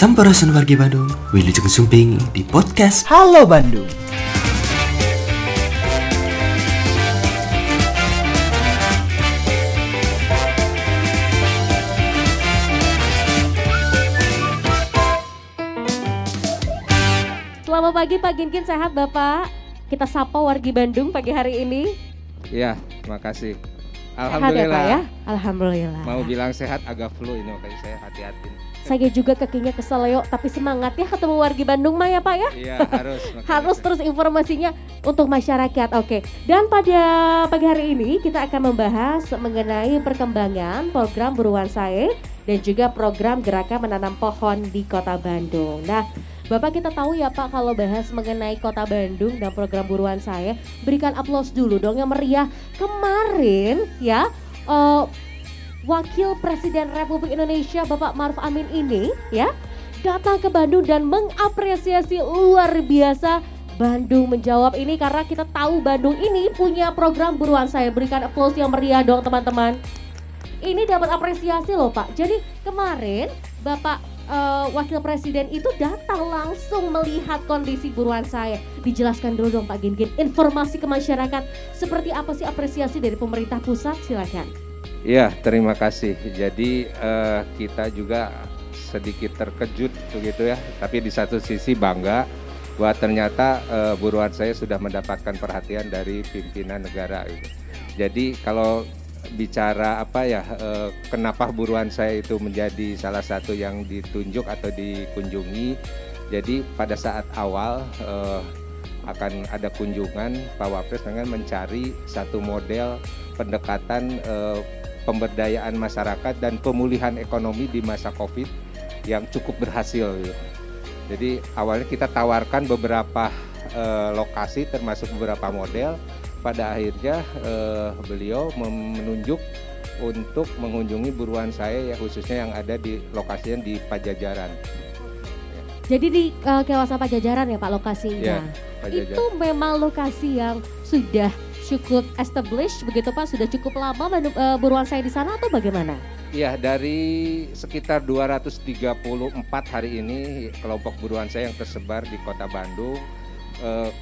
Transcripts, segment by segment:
Sampurasun wargi Bandung, Wilujeng Sumping di podcast Halo Bandung. Selamat pagi Pak Ginkin, sehat Bapak? Kita sapa wargi Bandung pagi hari ini. Iya, makasih. Sehat ya Alhamdulillah. Pak ya? Alhamdulillah. Mau bilang sehat agak flu ini makanya saya hati-hati. Saya juga kakinya keseleo, tapi semangat ya ketemu wargi Bandung mah ya Pak ya? Iya, harus. Harus terus informasinya untuk masyarakat. Oke. Dan pada pagi hari ini kita akan membahas mengenai perkembangan program Buruan Saya dan juga program Gerakan Menanam Pohon di Kota Bandung. Nah, Bapak kita tahu ya Pak kalau bahas mengenai Kota Bandung dan program Buruan Saya, berikan aplaus dulu dong yang meriah. Kemarin ya eh, Wakil Presiden Republik Indonesia Bapak Maruf Amin ini ya datang ke Bandung dan mengapresiasi luar biasa Bandung menjawab ini karena kita tahu Bandung ini punya program buruan saya berikan aplaus yang meriah dong teman-teman. Ini dapat apresiasi loh Pak. Jadi kemarin Bapak eh, Wakil Presiden itu datang langsung melihat kondisi buruan saya. Dijelaskan dulu dong Pak Gingin informasi ke masyarakat seperti apa sih apresiasi dari pemerintah pusat silakan. Iya, terima kasih. Jadi eh, kita juga sedikit terkejut begitu ya, tapi di satu sisi bangga bahwa ternyata eh, buruan saya sudah mendapatkan perhatian dari pimpinan negara gitu. Jadi kalau bicara apa ya eh, kenapa buruan saya itu menjadi salah satu yang ditunjuk atau dikunjungi. Jadi pada saat awal eh, akan ada kunjungan Pak Wapres dengan mencari satu model pendekatan eh, pemberdayaan masyarakat dan pemulihan ekonomi di masa Covid yang cukup berhasil. gitu. Jadi awalnya kita tawarkan beberapa eh, lokasi termasuk beberapa model. Pada akhirnya eh, beliau menunjuk untuk mengunjungi buruan saya ya khususnya yang ada di lokasinya di Pajajaran. Jadi di eh, kawasan Pajajaran ya Pak lokasinya. Ya, Pajajaran. Itu memang lokasi yang sudah cukup established begitu Pak, sudah cukup lama Bandung- eh, buruan saya di sana atau bagaimana? Iya, dari sekitar 234 hari ini kelompok buruan saya yang tersebar di Kota Bandung. eh,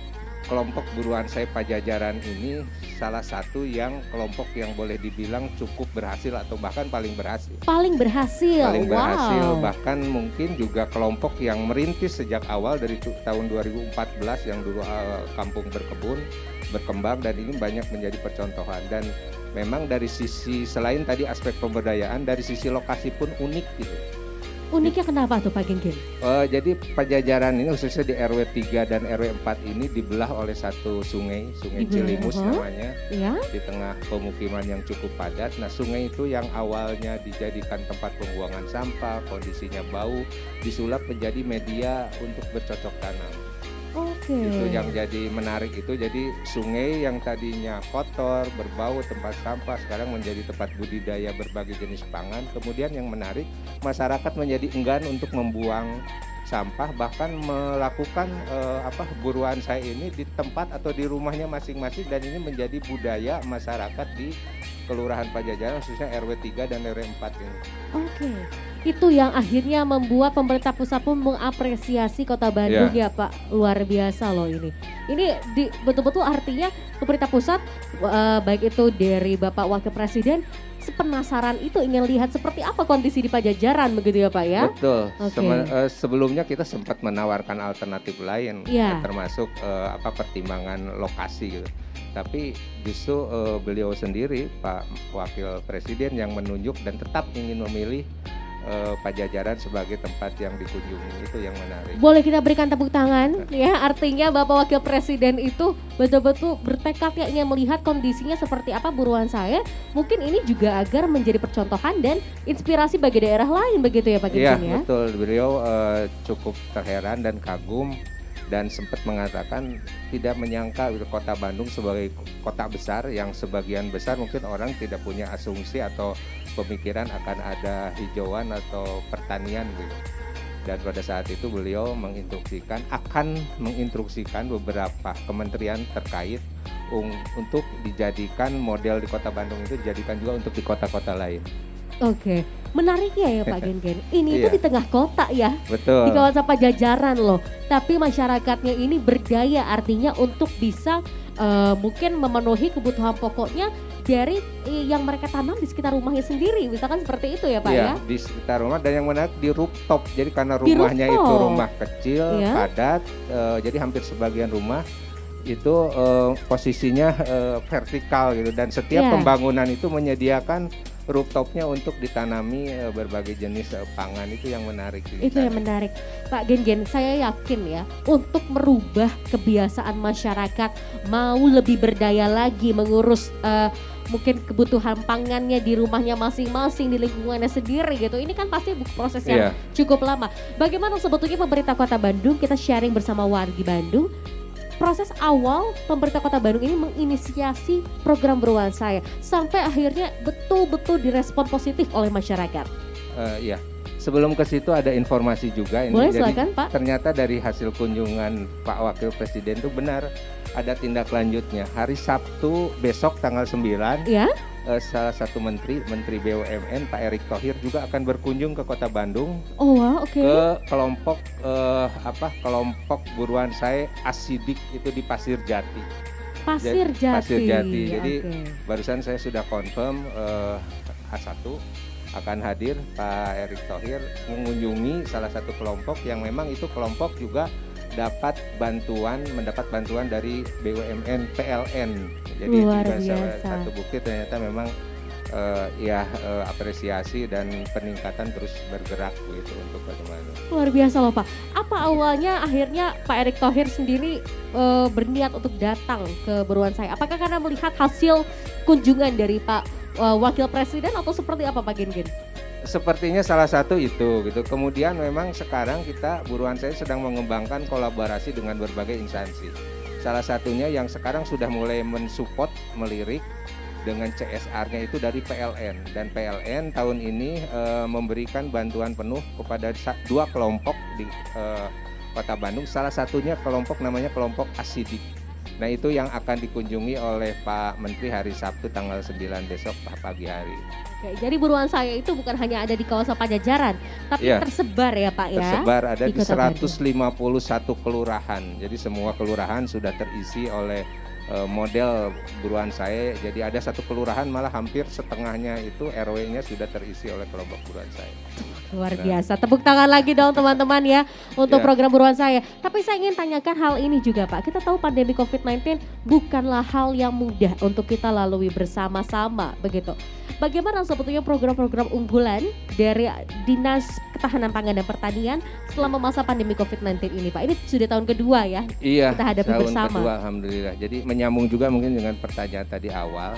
kelompok buruan saya Pajajaran ini salah satu yang kelompok yang boleh dibilang cukup berhasil atau bahkan paling berhasil. Paling berhasil. Paling berhasil wow. bahkan mungkin juga kelompok yang merintis sejak awal dari tahun 2014 yang dulu eh, kampung berkebun berkembang dan ini banyak menjadi percontohan dan memang dari sisi selain tadi aspek pemberdayaan dari sisi lokasi pun unik gitu. Uniknya kenapa tuh Pak Gengkin? Eh, jadi Pajajaran ini khususnya di RW 3 dan RW 4 ini dibelah oleh satu sungai, Sungai Dibelah, Cilimus huh? namanya Ya, di tengah pemukiman yang cukup padat. Nah, sungai itu yang awalnya dijadikan tempat pembuangan sampah, kondisinya bau, disulap menjadi media untuk bercocok tanam. Oke. Itu yang jadi menarik itu jadi sungai yang tadinya kotor, berbau, tempat sampah sekarang menjadi tempat budidaya berbagai jenis pangan. Kemudian yang menarik masyarakat menjadi enggan untuk membuang sampah bahkan melakukan eh, apa buruan saya ini di tempat atau di rumahnya masing-masing dan ini menjadi budaya masyarakat di Kelurahan Pajajaran khususnya RW 3 dan RW 4 ini. Oke. Itu yang akhirnya membuat pemerintah pusat pun mengapresiasi Kota Bandung ya Pak. Luar biasa loh ini. Ini betul-betul artinya pemerintah pusat eh, baik itu dari Bapak Wakil Presiden sepenasaran itu ingin lihat seperti apa kondisi di Pajajaran begitu ya Pak ya. Betul. Oke. Seme- eh, sebelumnya kita sempat menawarkan alternatif lain, Iya. eh, termasuk eh, apa pertimbangan lokasi gitu. Tapi justru eh, beliau sendiri Pak Wakil Presiden yang menunjuk dan tetap ingin memilih eh, Pajajaran sebagai tempat yang dikunjungi. Itu yang menarik. Boleh kita berikan tepuk tangan? Ya artinya Bapak Wakil Presiden itu betul-betul bertekad ya ingin melihat kondisinya seperti apa buruan saya. Mungkin ini juga agar menjadi percontohan dan inspirasi bagi daerah lain begitu ya Pak Iya Ginting ya? betul. Beliau eh, cukup terheran dan kagum dan sempat mengatakan tidak menyangka kota Bandung sebagai kota besar yang sebagian besar mungkin orang tidak punya asumsi atau pemikiran akan ada hijauan atau pertanian gitu. Dan pada saat itu beliau menginstruksikan akan menginstruksikan beberapa kementerian terkait untuk dijadikan model di kota Bandung itu dijadikan juga untuk di kota-kota lain. Oke, menariknya ya Pak Gen-Gen. Ini itu Iya. di tengah kota ya, di Betul. kawasan Pajajaran loh. Tapi masyarakatnya ini berdaya artinya untuk bisa eh, mungkin memenuhi kebutuhan pokoknya dari eh, yang mereka tanam di sekitar rumahnya sendiri. Misalkan seperti itu ya Pak Iya, ya. di sekitar rumah dan yang menarik di rooftop. Jadi karena Di rumahnya itu rumah kecil, Iya. padat, eh, jadi hampir sebagian rumah itu eh, posisinya eh, vertikal gitu dan setiap Iya. pembangunan itu menyediakan rooftopnya untuk ditanami eh, berbagai jenis eh, pangan itu yang menarik. Itu yang menarik. Pak Gen-Gen, saya yakin ya untuk merubah kebiasaan masyarakat mau lebih berdaya lagi mengurus eh, mungkin kebutuhan pangannya di rumahnya masing-masing di lingkungannya sendiri gitu. Ini kan pasti proses yang Iya. cukup lama. Bagaimana sebetulnya pemerintah Kota Bandung kita sharing bersama wargi Bandung proses awal pemerintah Kota Bandung ini menginisiasi program beruang saya sampai akhirnya betul-betul direspon positif oleh masyarakat. Eh, iya. Sebelum ke situ ada informasi juga ini. Boleh Jadi silakan Pak. ternyata dari hasil kunjungan Pak Wakil Presiden itu benar ada tindak lanjutnya. Hari Sabtu besok tanggal 9 Ya. Eh, salah satu menteri, Menteri BUMN Pak Erick Thohir juga akan berkunjung ke Kota Bandung Oh wow, oke. ke kelompok eh, apa? kelompok buruan saya asidik itu di Pasir Jati. Pasir Jati. Pasir Jati. Jadi, Oke. Barusan saya sudah confirm eh, H1 akan hadir Pak Erick Thohir mengunjungi salah satu kelompok yang memang itu kelompok juga dapat bantuan mendapat bantuan dari BUMN PLN. Jadi Luar biasa. satu bukti ternyata memang eh, ya eh, apresiasi dan peningkatan terus bergerak gitu untuk bagaimana. Luar biasa loh Pak. Apa awalnya akhirnya Pak Erick Thohir sendiri eh, berniat untuk datang ke Beruan saya? Apakah karena melihat hasil kunjungan dari Pak eh, Wakil Presiden atau seperti apa Pak Gen-Gen? Sepertinya salah satu itu gitu. Kemudian memang sekarang kita buruan saya sedang mengembangkan kolaborasi dengan berbagai instansi. Salah satunya yang sekarang sudah mulai mensupport melirik dengan CSR-nya itu dari PLN dan PLN tahun ini eh, memberikan bantuan penuh kepada dua kelompok di eh, Kota Bandung. Salah satunya kelompok namanya kelompok Asidik. Nah itu yang akan dikunjungi oleh Pak Menteri hari Sabtu tanggal 9 besok pagi hari. Oke, jadi Beruan saya itu bukan hanya ada di kawasan Pajajaran, tapi Iya. tersebar ya Pak ya. tersebar ada di di, Kota Bandung. 151 kelurahan. Jadi semua kelurahan sudah terisi oleh eh, model buruan saya. Jadi ada satu kelurahan malah hampir setengahnya itu RW-nya sudah terisi oleh kelompok buruan saya. Luar Nah. biasa. Tepuk tangan lagi dong teman-teman ya untuk Ya. program buruan saya. Tapi saya ingin tanyakan hal ini juga Pak. Kita tahu pandemi COVID-19 bukanlah hal yang mudah untuk kita lalui bersama-sama begitu. Bagaimana sebetulnya program-program unggulan dari Dinas Ketahanan Pangan dan Pertanian selama masa pandemi COVID-19 ini Pak? Ini sudah tahun kedua ya. Iya, Kita hadapi tahun bersama. kedua alhamdulillah. Jadi menyambung juga mungkin dengan pertanyaan tadi awal.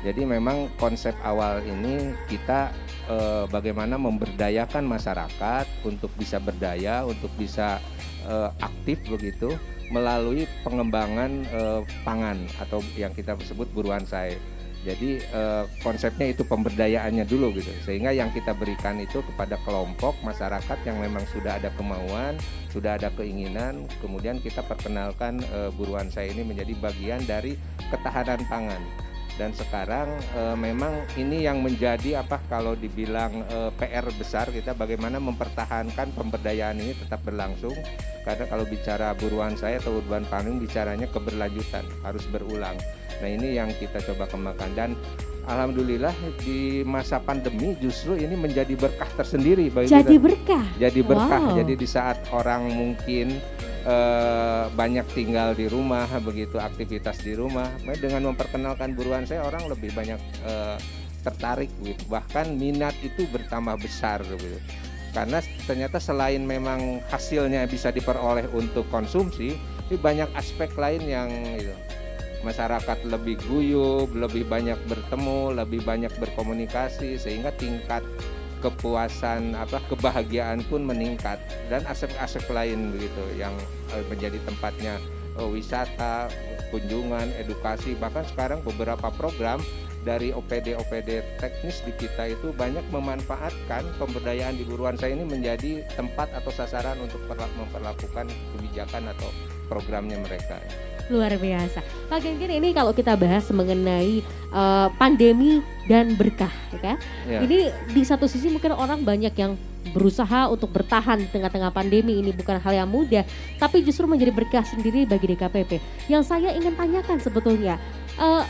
Jadi memang konsep awal ini kita eh, bagaimana memberdayakan masyarakat untuk bisa berdaya, untuk bisa eh, aktif begitu melalui pengembangan eh, pangan atau yang kita sebut buruan saya. Jadi eh, konsepnya itu pemberdayaannya dulu gitu. Sehingga yang kita berikan itu kepada kelompok masyarakat yang memang sudah ada kemauan, sudah ada keinginan, kemudian kita perkenalkan eh, buruan saya ini menjadi bagian dari ketahanan pangan. Dan sekarang eh, memang ini yang menjadi apa kalau dibilang eh, PR besar kita bagaimana mempertahankan pemberdayaan ini tetap berlangsung. Karena kalau bicara buruan saya atau urban farming bicaranya keberlanjutan, harus berulang. Nah, ini yang kita coba kembangkan dan alhamdulillah di masa pandemi justru ini menjadi berkah tersendiri bagi kita Jadi berkah. jadi berkah. Wow. Jadi di saat orang mungkin eh, banyak tinggal di rumah, begitu aktivitas di rumah, nah, dengan memperkenalkan buruan saya orang lebih banyak eh, tertarik, gitu. bahkan minat itu bertambah besar, gitu. Karena ternyata selain memang hasilnya bisa diperoleh untuk konsumsi, ini banyak aspek lain yang gitu, masyarakat lebih guyup, lebih banyak bertemu, lebih banyak berkomunikasi sehingga tingkat kepuasan apa kebahagiaan pun meningkat dan aspek-aspek lain begitu yang eh, menjadi tempatnya eh, wisata, kunjungan, edukasi bahkan sekarang beberapa program dari OPD-OPD teknis di kita itu banyak memanfaatkan pemberdayaan di buruan saya ini menjadi tempat atau sasaran untuk perla- memperlakukan kebijakan atau programnya mereka. Luar biasa. Pak Genggir ini kalau kita bahas mengenai uh, pandemi dan berkah, ya kan? Ya. Ini di satu sisi mungkin orang banyak yang berusaha untuk bertahan di tengah-tengah pandemi ini bukan hal yang mudah, tapi justru menjadi berkah sendiri bagi DKPP. Yang saya ingin tanyakan sebetulnya, uh,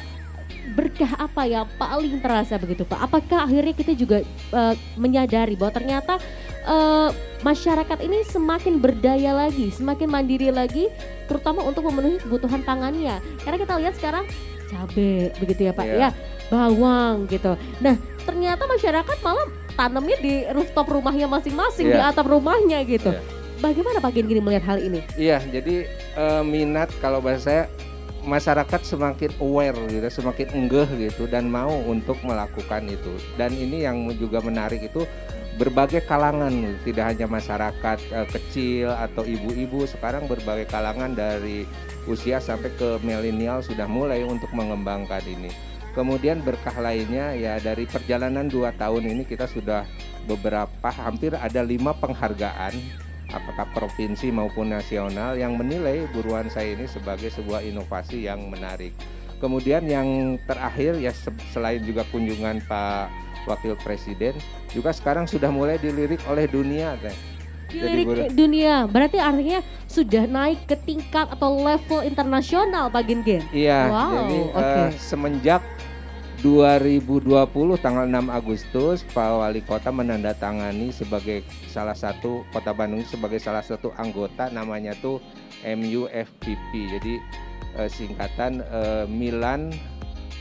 berkah apa yang paling terasa begitu Pak? Apakah akhirnya kita juga uh, menyadari bahwa ternyata uh, masyarakat ini semakin berdaya lagi, semakin mandiri lagi, terutama untuk memenuhi kebutuhan pangannya. Karena kita lihat sekarang cabai begitu ya Pak, Iya. ya bawang gitu. Nah ternyata masyarakat malah tanamnya di rooftop rumahnya masing-masing, Iya. di atap rumahnya gitu. Iya. Bagaimana Pak Gini melihat hal ini? Iya, jadi eh, minat kalau bahasa saya masyarakat semakin aware gitu, semakin enggeh gitu dan mau untuk melakukan itu. Dan ini yang juga menarik itu berbagai kalangan, tidak hanya masyarakat eh, kecil atau ibu-ibu, sekarang berbagai kalangan dari usia sampai ke milenial sudah mulai untuk mengembangkan ini. Kemudian berkah lainnya ya dari perjalanan dua tahun ini kita sudah beberapa hampir ada lima penghargaan apakah provinsi maupun nasional yang menilai buruan saya ini sebagai sebuah inovasi yang menarik. Kemudian yang terakhir ya se- selain juga kunjungan Pak Wakil Presiden juga sekarang sudah mulai dilirik oleh dunia teh. Jadi Dilirik boleh- dunia, berarti artinya sudah naik ke tingkat atau level internasional Pak Gin Iya, Wow, jadi oke. eh, semenjak 2020 tanggal 6 Agustus Pak Wali Kota menandatangani sebagai salah satu Kota Bandung sebagai salah satu anggota namanya tuh MUFPP. Jadi eh, singkatan eh, Milan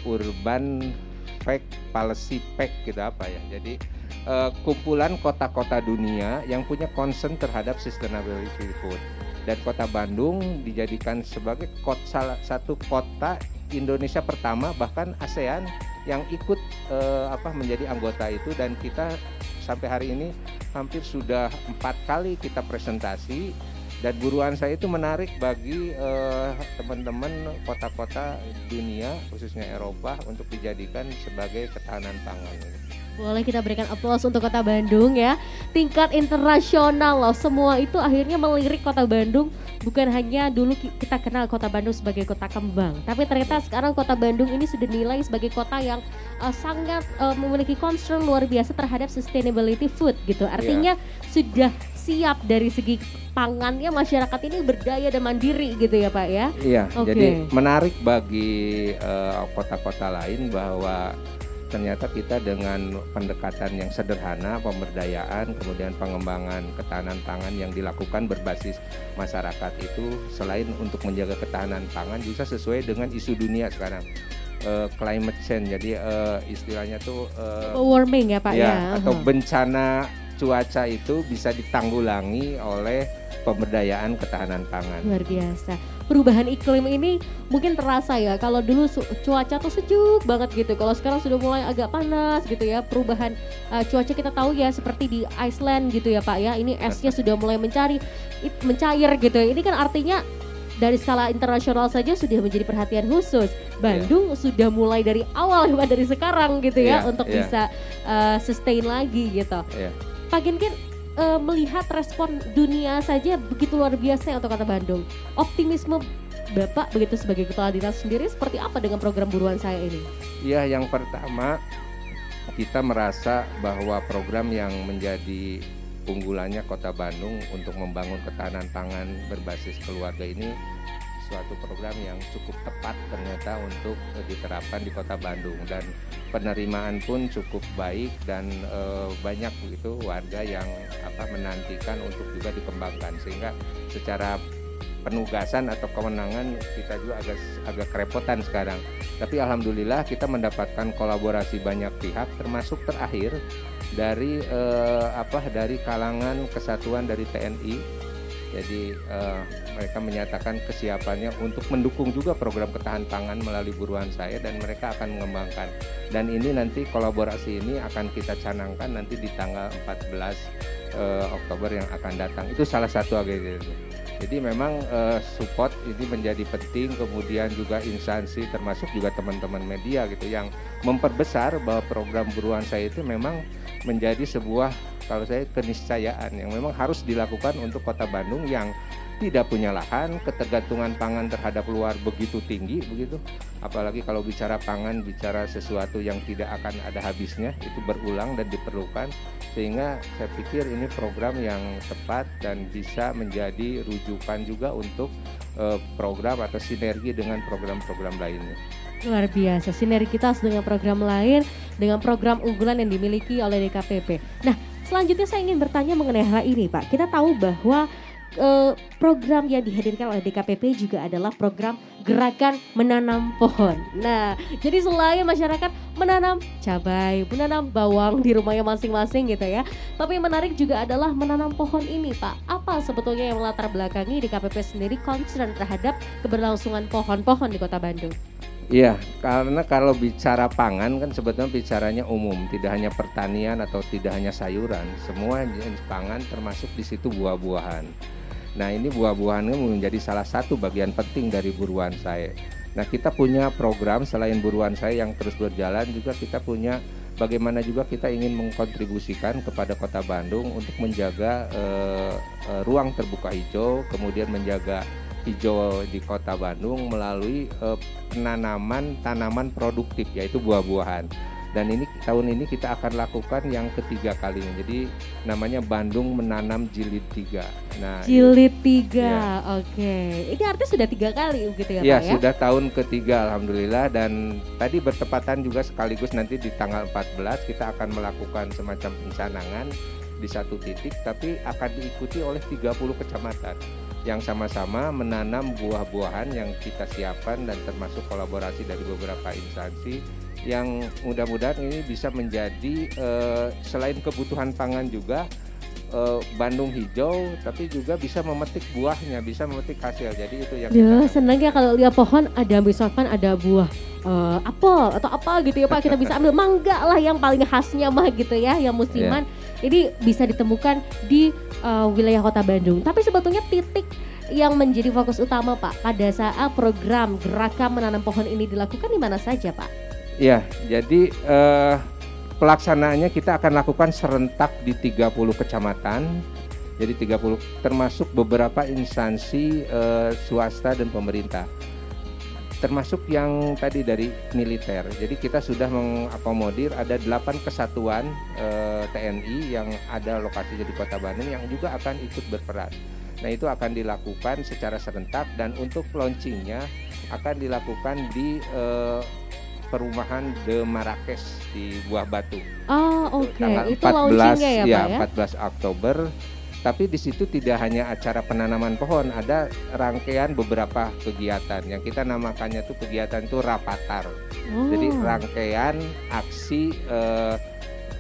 Urban Fact Policy Pact gitu apa ya. Jadi eh, kumpulan kota-kota dunia yang punya concern terhadap sustainability food dan kota Bandung dijadikan sebagai kot, salah satu kota Indonesia pertama bahkan ASEAN yang ikut eh, apa menjadi anggota itu dan kita sampai hari ini hampir sudah empat kali kita presentasi dan buruan saya itu menarik bagi eh, teman-teman kota-kota dunia khususnya Eropa untuk dijadikan sebagai ketahanan pangan. Boleh kita berikan aplaus untuk Kota Bandung ya. Tingkat internasional loh. Semua itu akhirnya melirik Kota Bandung. Bukan hanya dulu ki- kita kenal Kota Bandung sebagai kota kembang, tapi ternyata sekarang Kota Bandung ini sudah dinilai sebagai kota yang uh, sangat uh, memiliki concern luar biasa terhadap sustainability food gitu. Artinya sudah siap dari segi pangannya masyarakat ini berdaya dan mandiri gitu ya Pak ya. Iya, Oke. jadi menarik bagi eh, kota-kota lain bahwa ternyata kita dengan pendekatan yang sederhana, pemberdayaan, kemudian pengembangan ketahanan pangan yang dilakukan berbasis masyarakat itu selain untuk menjaga ketahanan pangan juga sesuai dengan isu dunia sekarang Eh, climate change. Jadi eh, istilahnya tuh eh, Warming ya Pak ya. ya, atau Uhum. bencana cuaca itu bisa ditanggulangi oleh pemberdayaan ketahanan pangan. Luar biasa. Perubahan iklim ini mungkin terasa ya. Kalau dulu cuaca tuh sejuk banget gitu. Kalau sekarang sudah mulai agak panas gitu ya. Perubahan uh, cuaca kita tahu ya seperti di Iceland gitu ya Pak ya. Ini esnya sudah mulai mencari mencair gitu. Ini kan artinya dari skala internasional saja sudah menjadi perhatian khusus. Bandung sudah mulai dari awal ya dari sekarang gitu ya Iya, untuk iya. bisa uh, sustain lagi gitu. Iya. Pak Genkin eh, melihat respon dunia saja begitu luar biasa untuk kota Bandung. Optimisme Bapak begitu sebagai kepala dinas sendiri seperti apa dengan program buruan saya ini? Ya, yang pertama kita merasa bahwa program yang menjadi unggulannya Kota Bandung untuk membangun ketahanan pangan berbasis keluarga ini suatu program yang cukup tepat ternyata untuk eh, diterapkan di Kota Bandung dan penerimaan pun cukup baik dan eh, banyak begitu warga yang apa menantikan untuk juga dikembangkan sehingga secara penugasan atau kewenangan kita juga agak agak kerepotan sekarang. Tapi alhamdulillah kita mendapatkan kolaborasi banyak pihak termasuk terakhir dari eh, apa dari kalangan kesatuan dari TNI. Jadi eh, mereka menyatakan kesiapannya untuk mendukung juga program ketahanan pangan melalui buruan saya dan mereka akan mengembangkan. Dan ini nanti kolaborasi ini akan kita canangkan nanti di tanggal 14 eh, Oktober yang akan datang. Itu salah satu agenda. Jadi memang eh, support ini menjadi penting, kemudian juga instansi termasuk juga teman-teman media gitu yang memperbesar bahwa program buruan saya itu memang menjadi sebuah kalau saya keniscayaan yang memang harus dilakukan untuk Kota Bandung yang tidak punya lahan, ketergantungan pangan terhadap luar begitu tinggi begitu. Apalagi kalau bicara pangan, bicara sesuatu yang tidak akan ada habisnya, itu berulang dan diperlukan. Sehingga saya pikir ini program yang tepat dan bisa menjadi rujukan juga untuk eh, program atau sinergi dengan program-program lainnya. Luar biasa, sinergitas dengan program lain, dengan program unggulan yang dimiliki oleh DKPP. Nah, selanjutnya saya ingin bertanya mengenai hal ini Pak. Kita tahu bahwa uh, program yang dihadirkan oleh DKPP juga adalah program gerakan menanam pohon. Nah, jadi selain masyarakat menanam cabai, menanam bawang di rumahnya masing-masing gitu ya. Tapi yang menarik juga adalah menanam pohon ini, Pak. Apa sebetulnya yang melatar belakangi DKPP sendiri concern terhadap keberlangsungan pohon-pohon di Kota Bandung? Iya, karena kalau bicara pangan kan sebetulnya bicaranya umum, tidak hanya pertanian atau tidak hanya sayuran, semua jenis pangan termasuk di situ buah-buahan. Nah ini buah-buahan menjadi salah satu bagian penting dari buruan saya. Nah kita punya program selain buruan saya yang terus berjalan juga kita punya bagaimana juga kita ingin mengkontribusikan kepada Kota Bandung untuk menjaga uh, uh, ruang terbuka hijau, kemudian menjaga hijau di Kota Bandung melalui uh, penanaman tanaman produktif yaitu buah-buahan dan ini tahun ini kita akan lakukan yang ketiga kalinya. Jadi namanya Bandung menanam jilid tiga. Nah jilid tiga ya. oke. Ini artinya sudah tiga kali gitu ya, ya Pak ya? sudah tahun ketiga Alhamdulillah. Dan tadi bertepatan juga sekaligus nanti di tanggal 14 kita akan melakukan semacam pencanangan di satu titik tapi akan diikuti oleh 30 kecamatan yang sama-sama menanam buah-buahan yang kita siapkan dan termasuk kolaborasi dari beberapa instansi yang mudah-mudahan ini bisa menjadi uh, selain kebutuhan pangan juga uh, Bandung hijau tapi juga bisa memetik buahnya bisa memetik hasil. Jadi itu yang ya senang ya kalau lihat pohon ada misalkan ada buah uh, apel atau apa gitu ya Pak. Kita bisa ambil mangga lah yang paling khasnya mah gitu ya yang musiman. Yeah. ini bisa ditemukan di uh, wilayah kota Bandung. Tapi sebetulnya titik yang menjadi fokus utama Pak pada saat program gerakan menanam pohon ini dilakukan di mana saja Pak? Ya, jadi uh, pelaksanaannya kita akan lakukan serentak di 30 kecamatan. Jadi 30 termasuk beberapa instansi uh, swasta dan pemerintah. Termasuk yang tadi dari militer. Jadi kita sudah mengakomodir ada 8 kesatuan eh, TNI yang ada lokasinya di Kota Bandung yang juga akan ikut berperan. Nah, itu akan dilakukan secara serentak dan untuk launchingnya akan dilakukan di uh, perumahan De Marrakesh di Buah Batu. Oh, oke. Okay. Itu 14 ya, ya, Pak ya 14 Oktober. Tapi di situ tidak hanya acara penanaman pohon, ada rangkaian beberapa kegiatan yang kita namakannya tuh kegiatan itu rapatar. Oh. Jadi rangkaian aksi eh,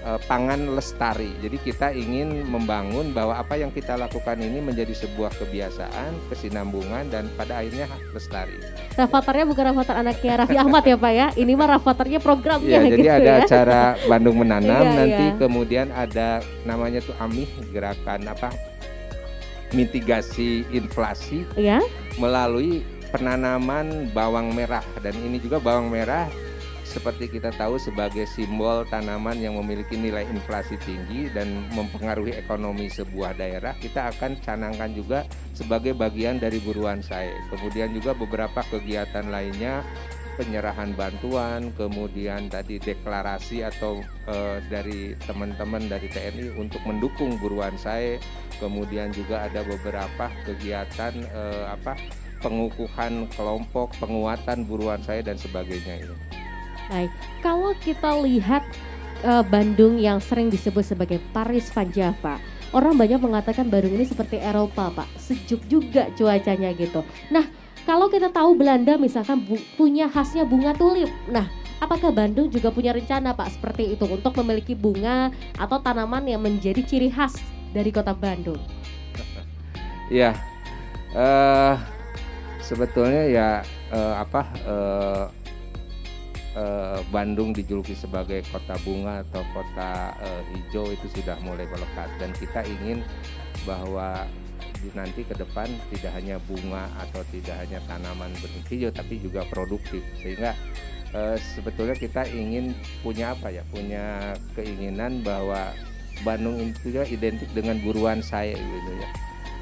uh, pangan lestari. Jadi kita ingin membangun bahwa apa yang kita lakukan ini menjadi sebuah kebiasaan, kesinambungan dan pada akhirnya lestari. Rafatarnya bukan rafatar anaknya Raffi Ahmad ya Pak ya. Ini mah rafatarnya programnya ya, gitu jadi ada ya. acara Bandung menanam iya, nanti iya. kemudian ada namanya tuh AMIH gerakan apa? mitigasi inflasi ya. melalui penanaman bawang merah dan ini juga bawang merah seperti kita tahu sebagai simbol tanaman yang memiliki nilai inflasi tinggi dan mempengaruhi ekonomi sebuah daerah, kita akan canangkan juga sebagai bagian dari buruan saya. Kemudian juga beberapa kegiatan lainnya penyerahan bantuan, kemudian tadi deklarasi atau e, dari teman-teman dari TNI untuk mendukung buruan saya, kemudian juga ada beberapa kegiatan e, apa pengukuhan kelompok, penguatan buruan saya dan sebagainya ini. Baik, kalau kita lihat uh, Bandung yang sering disebut sebagai Paris Van Java, orang banyak mengatakan Bandung ini seperti Eropa, Pak. Sejuk juga cuacanya gitu. Nah, kalau kita tahu Belanda misalkan punya khasnya bunga tulip. Nah, apakah Bandung juga punya rencana, Pak, seperti itu untuk memiliki bunga atau tanaman yang menjadi ciri khas dari kota Bandung? Ya, uh, sebetulnya ya uh, apa uh, eh, Bandung dijuluki sebagai kota bunga atau kota eh, hijau itu sudah mulai melekat. Dan kita ingin bahwa nanti ke depan tidak hanya bunga atau tidak hanya tanaman hijau tapi juga produktif. Sehingga eh, sebetulnya kita ingin punya apa ya? Punya keinginan bahwa Bandung itu juga identik dengan buruan saya gitu ya.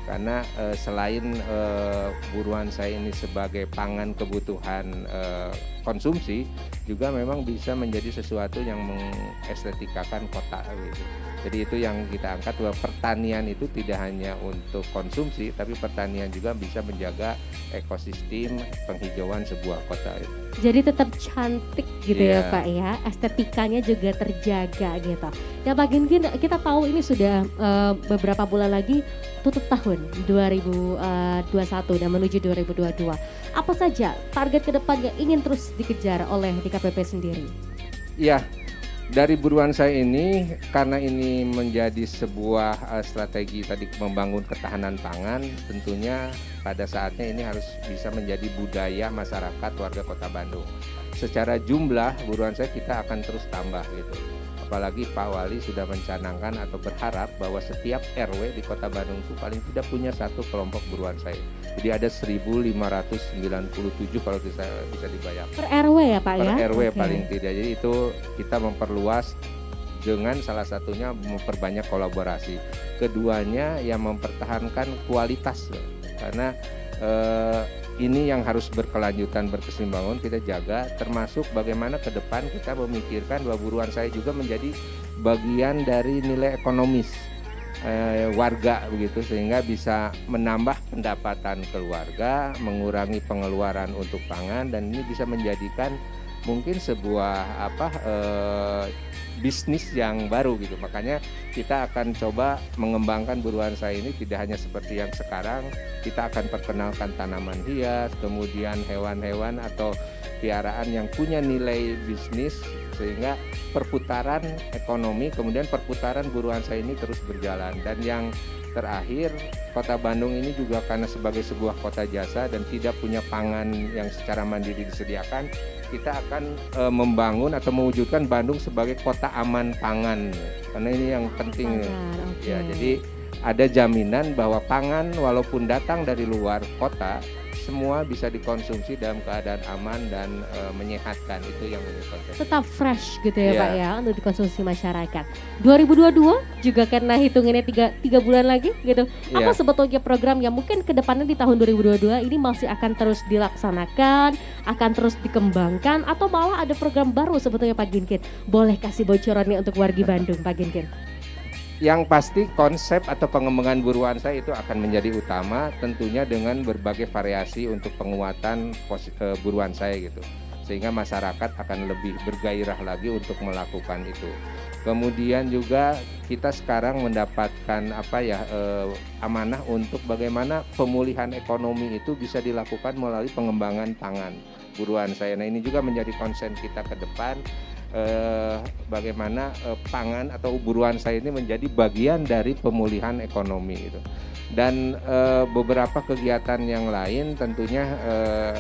Karena uh, selain uh, buruan saya ini sebagai pangan kebutuhan uh, konsumsi juga memang bisa menjadi sesuatu yang mengestetikakan kota gitu. Jadi itu yang kita angkat bahwa pertanian itu tidak hanya untuk konsumsi tapi pertanian juga bisa menjaga ekosistem penghijauan sebuah kota itu. Jadi tetap cantik gitu yeah. ya Iya. Pak ya, estetikanya juga terjaga gitu. Ya Pak Gingin kita tahu ini sudah uh, beberapa bulan lagi tutup tahun 2021 dan menuju 2022. Apa saja target ke depan yang ingin terus dikejar oleh DKPP sendiri? Iya, dari buruan saya ini karena ini menjadi sebuah uh, strategi tadi membangun ketahanan pangan, tentunya pada saatnya ini harus bisa menjadi budaya masyarakat warga Kota Bandung. Secara jumlah buruan saya kita akan terus tambah gitu. Apalagi Pak Wali sudah mencanangkan atau berharap bahwa setiap RW di Kota Bandung itu paling tidak punya satu kelompok buruan saya. Jadi ada 1597 kalau bisa bisa dibayar Per RW ya Pak per ya? RW Oke. paling tidak. Jadi itu kita memperluas dengan salah satunya memperbanyak kolaborasi. Keduanya yang mempertahankan kualitas karena eh, ini yang harus berkelanjutan berkesinambungan kita jaga termasuk bagaimana ke depan kita memikirkan bahwa buruan saya juga menjadi bagian dari nilai ekonomis eh, warga begitu sehingga bisa menambah pendapatan keluarga, mengurangi pengeluaran untuk pangan dan ini bisa menjadikan mungkin sebuah apa eh, bisnis yang baru gitu. Makanya kita akan coba mengembangkan buruan saya ini tidak hanya seperti yang sekarang, kita akan perkenalkan tanaman hias, kemudian hewan-hewan atau piaraan yang punya nilai bisnis sehingga perputaran ekonomi kemudian perputaran buruan saya ini terus berjalan. Dan yang terakhir kota Bandung ini juga karena sebagai sebuah kota jasa dan tidak punya pangan yang secara mandiri disediakan kita akan e, membangun atau mewujudkan Bandung sebagai kota aman pangan. Karena ini yang penting. oke. ya jadi ada jaminan bahwa pangan walaupun datang dari luar kota semua bisa dikonsumsi dalam keadaan aman dan e, menyehatkan itu yang menjadi konsep. tetap fresh gitu ya Iya. Pak ya untuk dikonsumsi masyarakat. 2022 juga karena hitungannya tiga, tiga bulan lagi gitu. Apa Iya. sebetulnya program yang mungkin ke depannya di tahun 2022 ini masih akan terus dilaksanakan, akan terus dikembangkan atau malah ada program baru sebetulnya Pak Ginkin? Boleh kasih bocorannya untuk wargi Bandung Pak Ginkin? Yang pasti konsep atau pengembangan buruan saya itu akan menjadi utama tentunya dengan berbagai variasi untuk penguatan eh, buruan saya gitu. Sehingga masyarakat akan lebih bergairah lagi untuk melakukan itu. Kemudian juga kita sekarang mendapatkan apa ya eh, amanah untuk bagaimana pemulihan ekonomi itu bisa dilakukan melalui pengembangan pangan buruan saya. Nah, ini juga menjadi konsen kita ke depan eh, bagaimana eh, pangan atau buruan saya ini menjadi bagian dari pemulihan ekonomi itu. Dan eh, beberapa kegiatan yang lain tentunya eh,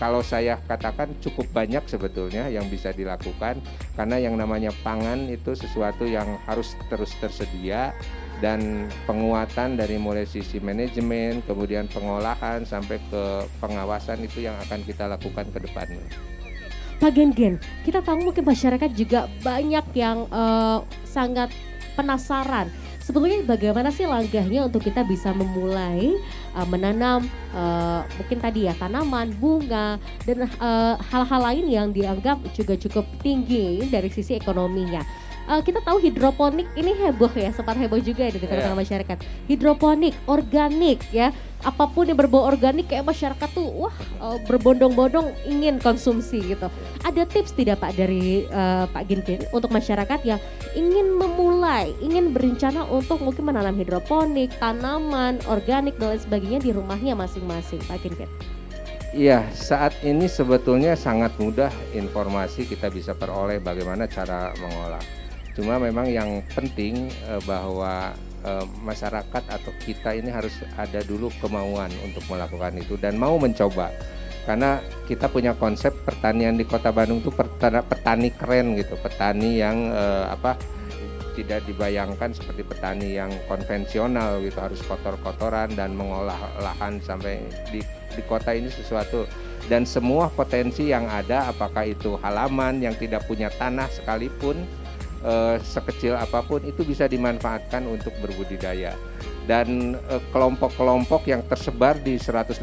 kalau saya katakan cukup banyak sebetulnya yang bisa dilakukan karena yang namanya pangan itu sesuatu yang harus terus tersedia dan penguatan dari mulai sisi manajemen kemudian pengolahan sampai ke pengawasan itu yang akan kita lakukan ke depannya. Pak Gen-Gen, kita tahu mungkin masyarakat juga banyak yang eh, sangat penasaran. Sebetulnya bagaimana sih langkahnya untuk kita bisa memulai eh, menanam eh, mungkin tadi ya tanaman, bunga dan hal-hal lain yang dianggap juga cukup tinggi dari sisi ekonominya. Eh, kita tahu hidroponik ini heboh ya, sempat heboh juga ya di tengah-tengah masyarakat. Hidroponik, organik ya, apa pun yang berbau organik kayak masyarakat tuh wah eh, berbondong-bondong ingin konsumsi gitu. Ada tips tidak Pak dari eh, Pak Ginkin untuk masyarakat yang ingin memulai, ingin berencana untuk mungkin menanam hidroponik, tanaman, organik dan lain sebagainya di rumahnya masing-masing Pak Ginkin? Iya, saat ini sebetulnya sangat mudah informasi kita bisa peroleh bagaimana cara mengolah. Cuma memang yang penting eh, bahwa eh, masyarakat atau kita ini harus ada dulu kemauan untuk melakukan itu dan mau mencoba. Karena kita punya konsep pertanian di Kota Bandung itu petani, keren gitu, petani yang eh, apa tidak dibayangkan seperti petani yang konvensional gitu harus kotor-kotoran dan mengolah lahan sampai di di kota ini sesuatu dan semua potensi yang ada apakah itu halaman yang tidak punya tanah sekalipun eh, sekecil apa pun itu bisa dimanfaatkan untuk berbudidaya dan eh, kelompok-kelompok yang tersebar di 151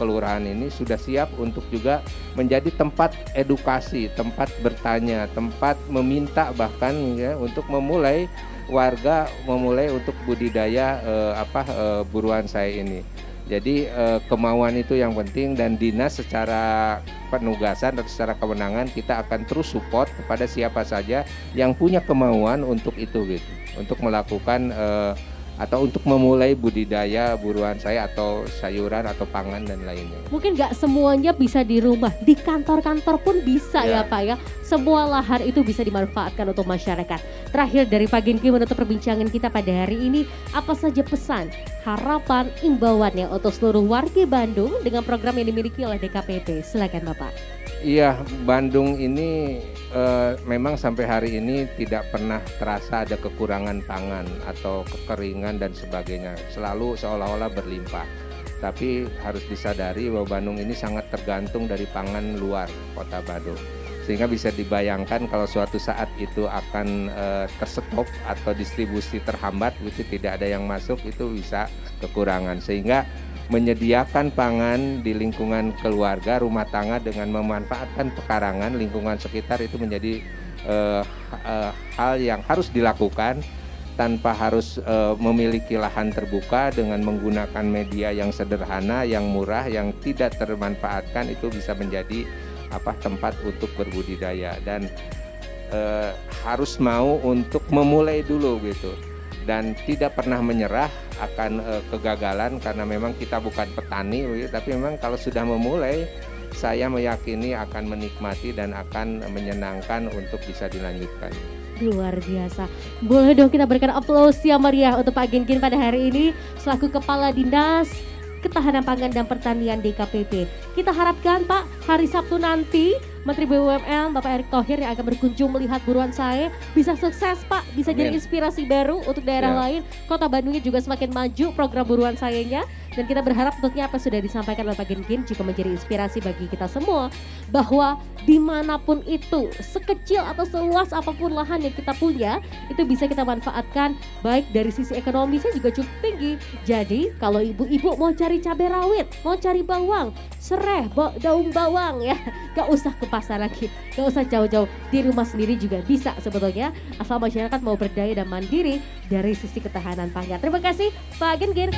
kelurahan ini sudah siap untuk juga menjadi tempat edukasi, tempat bertanya, tempat meminta bahkan ya untuk memulai warga memulai untuk budidaya eh, apa eh, buruan saya ini. Jadi eh, kemauan itu yang penting dan dinas secara penugasan dan secara kewenangan kita akan terus support kepada siapa saja yang punya kemauan untuk itu gitu, untuk melakukan eh, atau untuk memulai budidaya buruan saya atau sayuran atau pangan dan lainnya. Mungkin nggak semuanya bisa di rumah, di kantor-kantor pun bisa ya. ya Pak ya. Semua lahan itu bisa dimanfaatkan untuk masyarakat. Terakhir dari Pak Genki menutup perbincangan kita pada hari ini, apa saja pesan, harapan, imbauannya untuk seluruh warga Bandung dengan program yang dimiliki oleh DKPP? Silakan Bapak. Iya, Bandung ini uh, memang sampai hari ini tidak pernah terasa ada kekurangan pangan atau kekeringan dan sebagainya. Selalu seolah-olah berlimpah. Tapi harus disadari bahwa Bandung ini sangat tergantung dari pangan luar kota Bandung. Sehingga bisa dibayangkan kalau suatu saat itu akan uh, tersetop atau distribusi terhambat, itu tidak ada yang masuk, itu bisa kekurangan. Sehingga menyediakan pangan di lingkungan keluarga, rumah tangga dengan memanfaatkan pekarangan lingkungan sekitar itu menjadi uh, uh, hal yang harus dilakukan tanpa harus uh, memiliki lahan terbuka dengan menggunakan media yang sederhana, yang murah, yang tidak termanfaatkan itu bisa menjadi apa tempat untuk berbudidaya. Dan harus mau untuk memulai dulu gitu dan tidak pernah menyerah akan uh, kegagalan karena memang kita bukan petani tapi memang kalau sudah memulai saya meyakini akan menikmati dan akan menyenangkan untuk bisa dilanjutkan. Luar biasa. Boleh dong kita berikan aplaus ya Maria untuk Pak Gengkin pada hari ini selaku Kepala Dinas Ketahanan Pangan dan Pertanian DKPP. Kita harapkan Pak hari Sabtu nanti Menteri BUMN Bapak Erick Thohir yang akan berkunjung melihat buruan saya bisa sukses Pak, bisa Amin. jadi inspirasi baru untuk daerah ya. lain. Kota Bandungnya juga semakin maju program buruan sayanya dan kita berharap tentunya apa sudah disampaikan oleh Pak Gengkin juga menjadi inspirasi bagi kita semua bahwa di mana pun itu sekecil atau seluas apa pun lahan yang kita punya itu bisa kita manfaatkan baik dari sisi ekonomi saya juga cukup tinggi. Jadi kalau ibu-ibu mau cari cabai rawit, mau cari bawang, serai, daun bawang ya, gak usah ke pasar lagi, gak usah jauh-jauh di rumah sendiri juga bisa sebetulnya asal masyarakat mau berdaya dan mandiri dari sisi ketahanan pangan. Terima kasih Pak Gengkin.